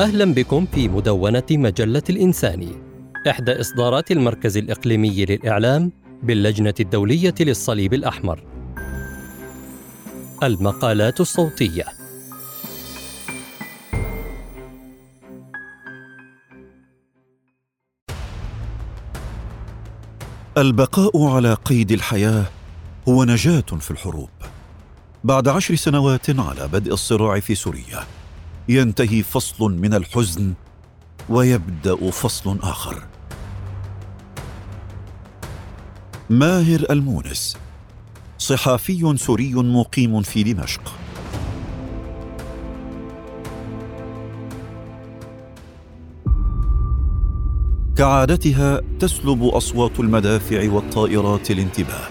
أهلا بكم في مدونة مجلة الإنساني إحدى إصدارات المركز الإقليمي للإعلام باللجنة الدولية للصليب الأحمر. المقالات الصوتية. البقاء على قيد الحياة هو نجاة في الحروب. بعد عشر سنوات على بدء الصراع في سوريا ينتهي فصل من الحزن ويبدأ فصل آخر. ماهر المونس صحافي سوري مقيم في دمشق. كعادتها تسلب أصوات المدافع والطائرات الانتباه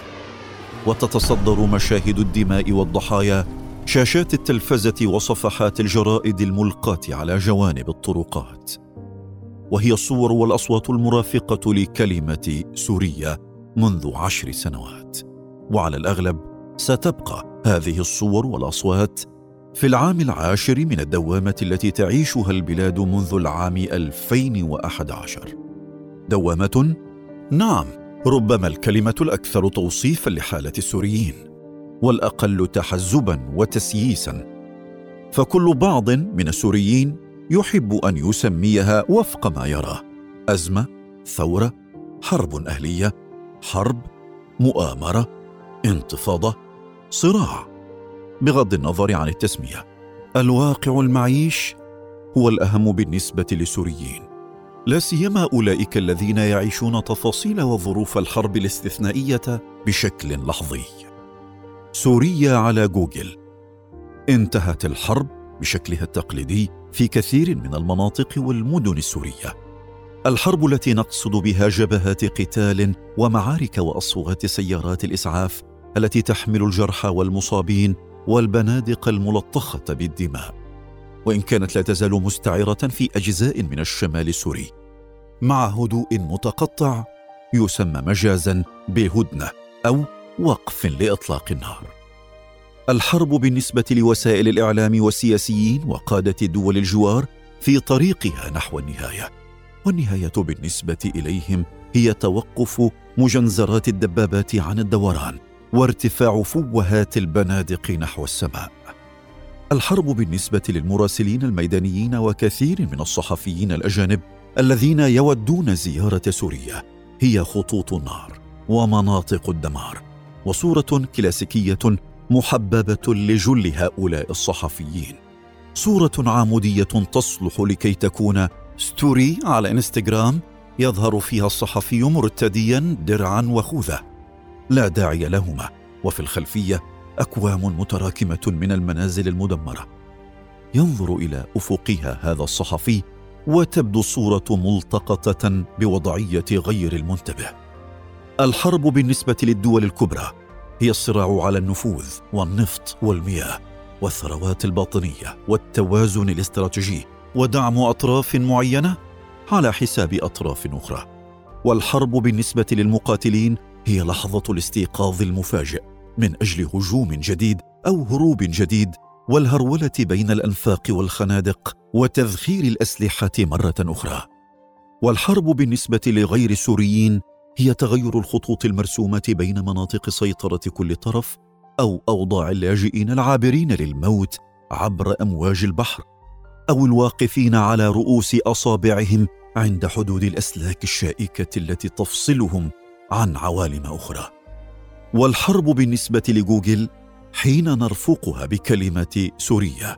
وتتصدر مشاهد الدماء والضحايا شاشات التلفزة وصفحات الجرائد الملقاة على جوانب الطرقات. وهي الصور والأصوات المرافقة لكلمة سوريا منذ عشر سنوات. وعلى الأغلب ستبقى هذه الصور والأصوات في العام العاشر من الدوامة التي تعيشها البلاد منذ العام 2011 دوامة؟ نعم ربما الكلمة الأكثر توصيفا لحالة السوريين. والأقل تحزبا وتسييسا. فكل بعض من السوريين يحب أن يسميها وفق ما يراه أزمة ثورة حرب أهلية حرب مؤامرة انتفاضة صراع. بغض النظر عن التسمية الواقع المعيش هو الأهم بالنسبة للسوريين. لا سيما أولئك الذين يعيشون تفاصيل وظروف الحرب الاستثنائية بشكل لحظي. سوريا على جوجل. انتهت الحرب بشكلها التقليدي في كثير من المناطق والمدن السورية. الحرب التي نقصد بها جبهات قتال ومعارك وأصوات سيارات الإسعاف التي تحمل الجرحى والمصابين والبنادق الملطخة بالدماء. وإن كانت لا تزال مستعرة في أجزاء من الشمال السوري. مع هدوء متقطع يسمى مجازا بهدنة أو وقف لإطلاق النار. الحرب بالنسبة لوسائل الإعلام والسياسيين وقادة دول الجوار في طريقها نحو النهاية والنهاية بالنسبة إليهم هي توقف مجنزرات الدبابات عن الدوران وارتفاع فوهات البنادق نحو السماء. الحرب بالنسبة للمراسلين الميدانيين وكثير من الصحفيين الأجانب الذين يودون زيارة سوريا هي خطوط النار ومناطق الدمار. وصورة كلاسيكية محببة لجل هؤلاء الصحفيين. صورة عمودية تصلح لكي تكون story على إنستغرام يظهر فيها الصحفي مرتديا درعا وخوذة. لا داعي لهما وفي الخلفية أكوام متراكمة من المنازل المدمرة. ينظر إلى أفقها هذا الصحفي وتبدو الصورة ملتقطة بوضعية غير المنتبه. الحرب بالنسبة للدول الكبرى هي الصراع على النفوذ والنفط والمياه والثروات الباطنية والتوازن الاستراتيجي ودعم أطراف معينة على حساب أطراف أخرى. والحرب بالنسبة للمقاتلين هي لحظة الاستيقاظ المفاجئ من أجل هجوم جديد أو هروب جديد والهرولة بين الأنفاق والخنادق وتذخير الأسلحة مرة أخرى. والحرب بالنسبة لغير السوريين هي تغير الخطوط المرسومة بين مناطق سيطرة كل طرف أو أوضاع اللاجئين العابرين للموت عبر أمواج البحر أو الواقفين على رؤوس أصابعهم عند حدود الأسلاك الشائكة التي تفصلهم عن عوالم أخرى. والحرب بالنسبة لجوجل حين نرفقها بكلمة سوريا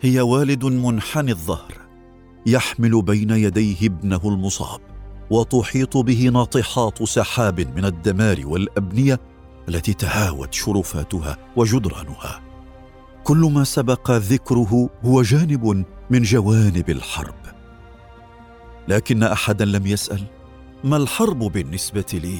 هي والد منحني الظهر يحمل بين يديه ابنه المصاب. وتحيط به ناطحات سحاب من الدمار والأبنية التي تهاوت شرفاتها وجدرانها. كل ما سبق ذكره هو جانب من جوانب الحرب. لكن أحدا لم يسأل ما الحرب بالنسبة لي؟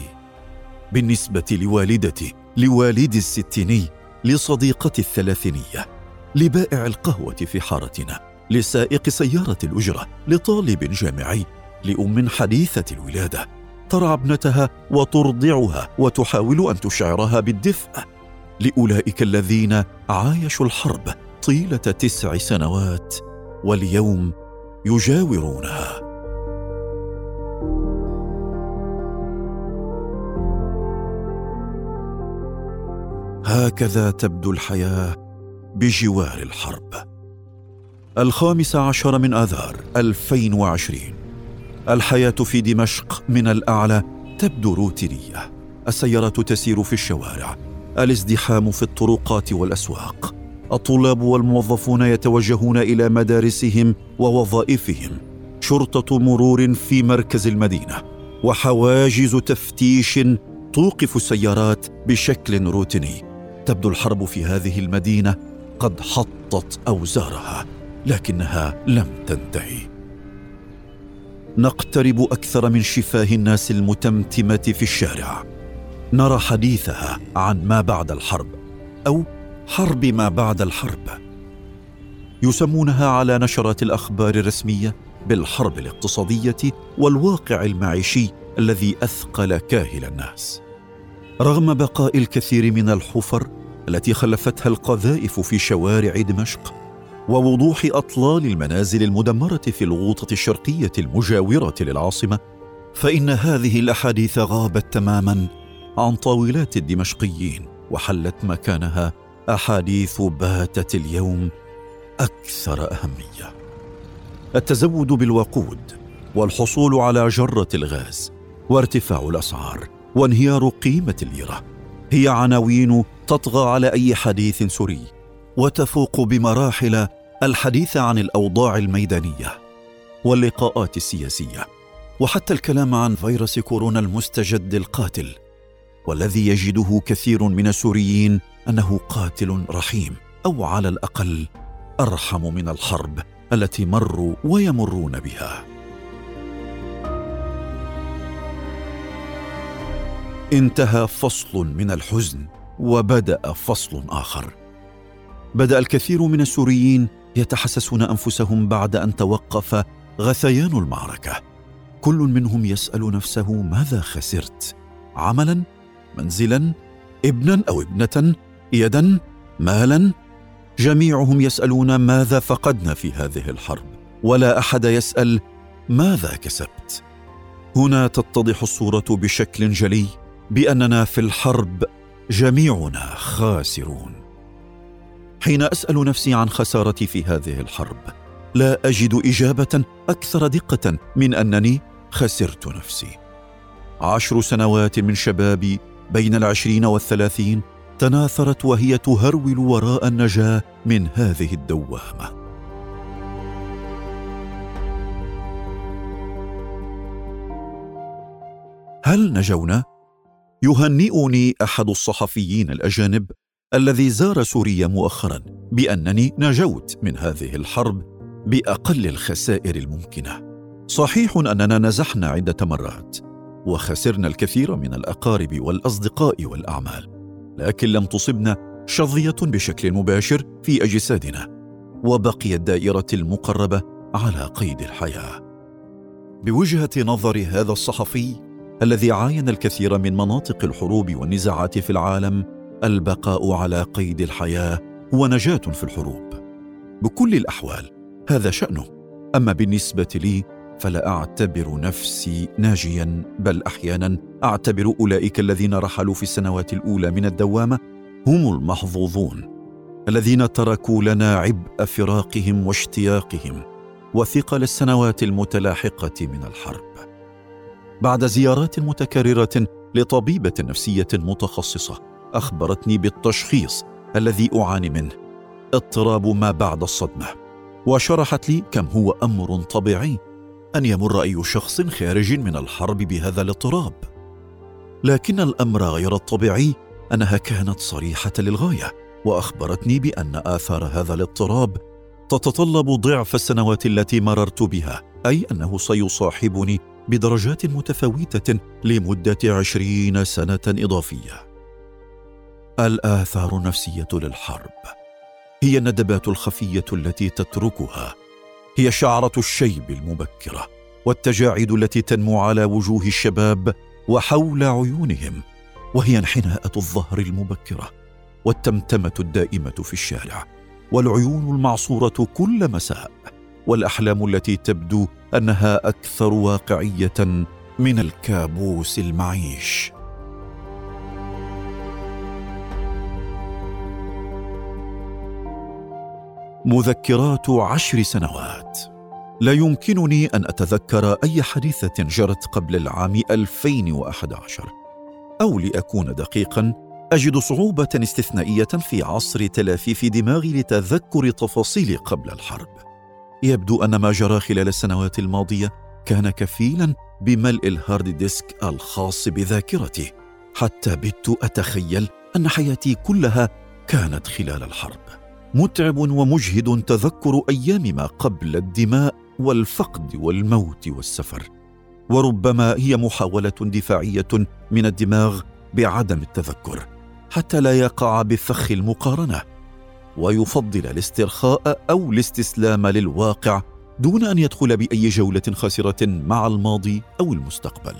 بالنسبة لوالدتي لوالدي الستيني لصديقتي الثلاثينية لبائع القهوة في حارتنا لسائق سيارة الأجرة لطالب جامعي لأم حديثة الولادة. ترعى ابنتها وترضعها وتحاول أن تشعرها بالدفء. لأولئك الذين عايشوا الحرب طيلة تسع سنوات واليوم يجاورونها. هكذا تبدو الحياة بجوار الحرب. الخامس عشر من آذار 2020 الحياة في دمشق من الأعلى تبدو روتينية. السيارات تسير في الشوارع. الازدحام في الطرقات والأسواق. الطلاب والموظفون يتوجهون إلى مدارسهم ووظائفهم. شرطة مرور في مركز المدينة. وحواجز تفتيش توقف السيارات بشكل روتيني. تبدو الحرب في هذه المدينة قد حطت أوزارها لكنها لم تنتهي. نقترب أكثر من شفاه الناس المتمتمة في الشارع. نرى حديثها عن ما بعد الحرب أو حرب ما بعد الحرب. يسمونها على نشرات الأخبار الرسمية بالحرب الاقتصادية والواقع المعيشي الذي أثقل كاهل الناس. رغم بقاء الكثير من الحفر التي خلفتها القذائف في شوارع دمشق ووضوح أطلال المنازل المدمرة في الغوطة الشرقية المجاورة للعاصمة فإن هذه الأحاديث غابت تماما عن طاولات الدمشقيين وحلت مكانها أحاديث باتت اليوم أكثر أهمية. التزود بالوقود والحصول على جرة الغاز وارتفاع الأسعار وانهيار قيمة الليرة هي عناوين تطغى على أي حديث سوري. وتفوق بمراحل الحديث عن الأوضاع الميدانية واللقاءات السياسية وحتى الكلام عن فيروس كورونا المستجد القاتل والذي يجده كثير من السوريين أنه قاتل رحيم أو على الأقل أرحم من الحرب التي مروا ويمرون بها. انتهى فصل من الحزن وبدأ فصل آخر. بدأ الكثير من السوريين يتحسسون أنفسهم بعد أن توقف غثيان المعركة. كل منهم يسأل نفسه ماذا خسرت؟ عملا؟ منزلا؟ ابنا أو ابنة؟ يدا؟ مالا؟ جميعهم يسألون ماذا فقدنا في هذه الحرب ولا أحد يسأل ماذا كسبت. هنا تتضح الصورة بشكل جلي بأننا في الحرب جميعنا خاسرون. حين أسأل نفسي عن خسارتي في هذه الحرب لا أجد إجابة أكثر دقة من أنني خسرت نفسي. عشر سنوات من شبابي بين العشرين والثلاثين تناثرت وهي تهرول وراء النجاة من هذه الدوامة. هل نجونا؟ يهنئني أحد الصحفيين الأجانب الذي زار سوريا مؤخرا بأنني نجوت من هذه الحرب بأقل الخسائر الممكنة. صحيح أننا نزحنا عدة مرات وخسرنا الكثير من الأقارب والأصدقاء والأعمال لكن لم تصبنا شظية بشكل مباشر في أجسادنا وبقيت دائرة المقربة على قيد الحياة. بوجهة نظر هذا الصحفي الذي عاين الكثير من مناطق الحروب والنزاعات في العالم البقاء على قيد الحياة هو نجاه في الحروب. بكل الأحوال هذا شأنه. أما بالنسبة لي فلا أعتبر نفسي ناجيا بل أحيانا أعتبر أولئك الذين رحلوا في السنوات الأولى من الدوامة هم المحظوظون الذين تركوا لنا عبء فراقهم واشتياقهم وثقل السنوات المتلاحقة من الحرب. بعد زيارات متكررة لطبيبة نفسية متخصصة أخبرتني بالتشخيص الذي أعاني منه. اضطراب ما بعد الصدمة. وشرحت لي كم هو أمر طبيعي أن يمر أي شخص خارج من الحرب بهذا الاضطراب. لكن الأمر غير الطبيعي أنها كانت صريحة للغاية وأخبرتني بأن آثار هذا الاضطراب تتطلب ضعف السنوات التي مررت بها أي أنه سيصاحبني بدرجات متفاوتة لمدة عشرين سنة إضافية. الآثار النفسية للحرب. هي الندبات الخفية التي تتركها، هي شعرة الشيب المبكرة والتجاعيد التي تنمو على وجوه الشباب وحول عيونهم، وهي انحناءة الظهر المبكرة والتمتمة الدائمة في الشارع والعيون المعصورة كل مساء. والأحلام التي تبدو أنها أكثر واقعية من الكابوس المعيش. مذكرات عشر سنوات. لا يمكنني أن أتذكر أي حادثه جرت قبل العام 2011 أو لأكون دقيقا أجد صعوبة استثنائية في عصر تلافيف دماغي لتذكر تفاصيل قبل الحرب. يبدو أن ما جرى خلال السنوات الماضية كان كفيلا بملء ال hard disk الخاص بذاكرتي حتى بت أتخيل أن حياتي كلها كانت خلال الحرب. متعب ومجهد تذكر أيام ما قبل الدماء والفقد والموت والسفر. وربما هي محاولة دفاعية من الدماغ بعدم التذكر حتى لا يقع بفخ المقارنة. ويفضل الاسترخاء أو الاستسلام للواقع دون أن يدخل بأي جولة خاسرة مع الماضي أو المستقبل.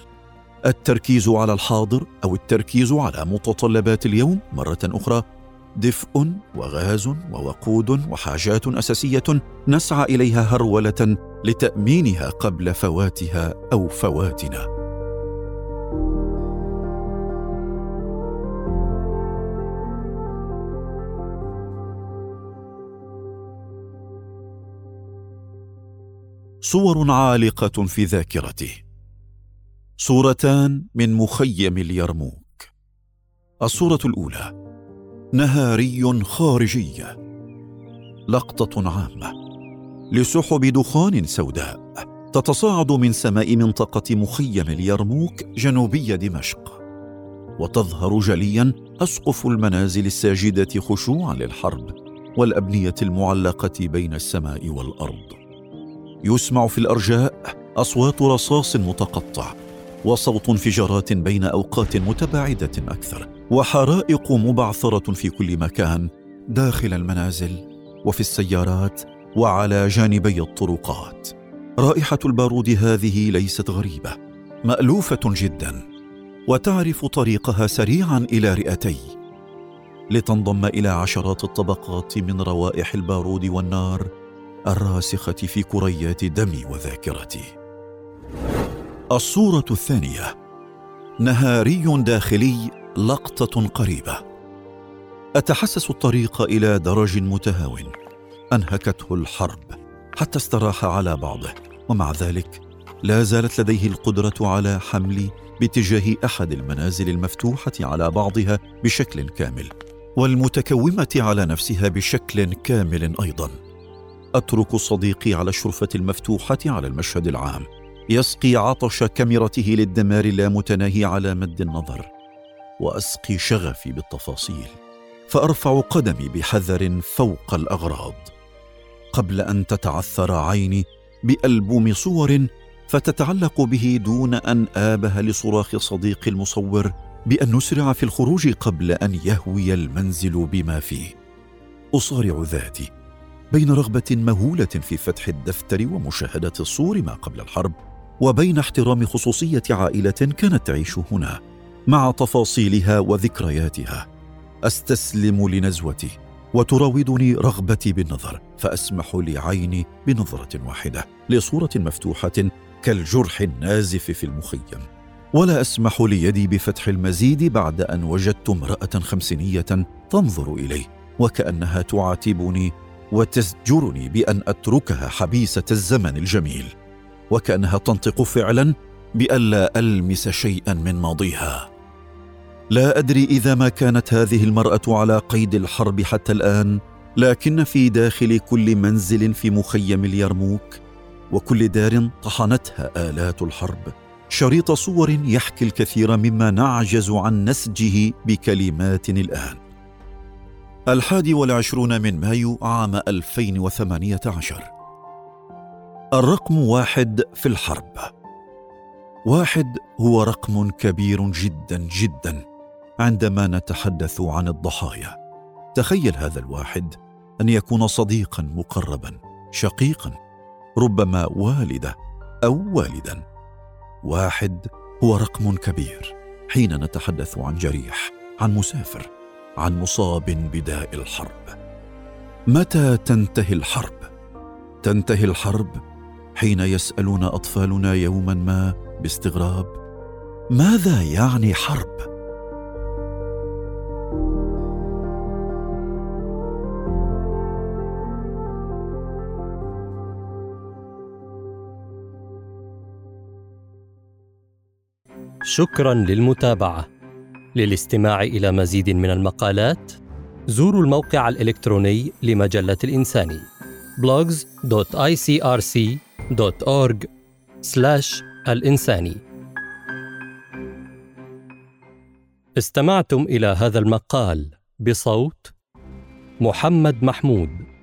التركيز على الحاضر أو التركيز على متطلبات اليوم مرة أخرى دفء وغاز ووقود وحاجات أساسية نسعى إليها هرولة لتأمينها قبل فواتها أو فواتنا. صور عالقة في ذاكرتي صورتان من مخيم اليرموك. الصورة الأولى نهاري خارجي. لقطة عامة. لسحب دخان سوداء. تتصاعد من سماء منطقة مخيم اليرموك جنوبي دمشق. وتظهر جليا أسقف المنازل الساجدة خشوعا للحرب والأبنية المعلقة بين السماء والأرض. يسمع في الأرجاء أصوات رصاص متقطع وصوت انفجارات بين أوقات متباعدة أكثر. وحرائق مبعثرة في كل مكان داخل المنازل وفي السيارات وعلى جانبي الطرقات. رائحة البارود هذه ليست غريبة مألوفة جدا وتعرف طريقها سريعا إلى رئتي. لتنضم إلى عشرات الطبقات من روائح البارود والنار الراسخة في كريات دمي وذاكرتي. الصورة الثانية نهاري داخلي لقطة قريبة. أتحسس الطريق إلى درج متهاون. أنهكته الحرب حتى استراح على بعضه ومع ذلك لا زالت لديه القدرة على حملي باتجاه أحد المنازل المفتوحة على بعضها بشكل كامل والمتكومة على نفسها بشكل كامل أيضا. أترك صديقي على الشرفة المفتوحة على المشهد العام. يسقي عطش كاميرته للدمار اللامتناهي على مد النظر. وأسقي شغفي بالتفاصيل فأرفع قدمي بحذر فوق الأغراض. قبل أن تتعثر عيني بألبوم صور فتتعلق به دون أن آبه لصراخ صديقي المصور بأن نسرع في الخروج قبل أن يهوي المنزل بما فيه. أصارع ذاتي بين رغبة مهولة في فتح الدفتر ومشاهدة الصور ما قبل الحرب وبين احترام خصوصية عائلة كانت تعيش هنا. مع تفاصيلها وذكرياتها. أستسلم لنزوتي وتراودني رغبتي بالنظر فأسمح لعيني بنظرة واحدة لصورة مفتوحة كالجرح النازف في المخيم. ولا أسمح ليدي بفتح المزيد بعد أن وجدت امرأة خمسينية تنظر الي وكأنها تعاتبني وتزجرني بأن أتركها حبيسة الزمن الجميل وكأنها تنطق فعلا بالا ألمس شيئا من ماضيها. لا أدري إذا ما كانت هذه المرأة على قيد الحرب حتى الآن لكن في داخل كل منزل في مخيم اليرموك وكل دار طحنتها آلات الحرب. شريط صور يحكي الكثير مما نعجز عن نسجه بكلمات الآن. الحادي والعشرون من مايو عام 2018 الرقم واحد في الحرب. واحد هو رقم كبير جدا جدا. عندما نتحدث عن الضحايا تخيل هذا الواحد أن يكون صديقا مقربا شقيقا ربما والدة أو والدا. واحد هو رقم كبير حين نتحدث عن جريح عن مسافر عن مصاب بداء الحرب. متى تنتهي الحرب؟ تنتهي الحرب حين يسألون أطفالنا يوما ما باستغراب. ماذا يعني حرب؟ شكرا للمتابعة. للاستماع إلى مزيد من المقالات زوروا الموقع الإلكتروني لمجلة الانساني blogs.icrc.org الإنساني استمعتم إلى هذا المقال بصوت محمد محمود.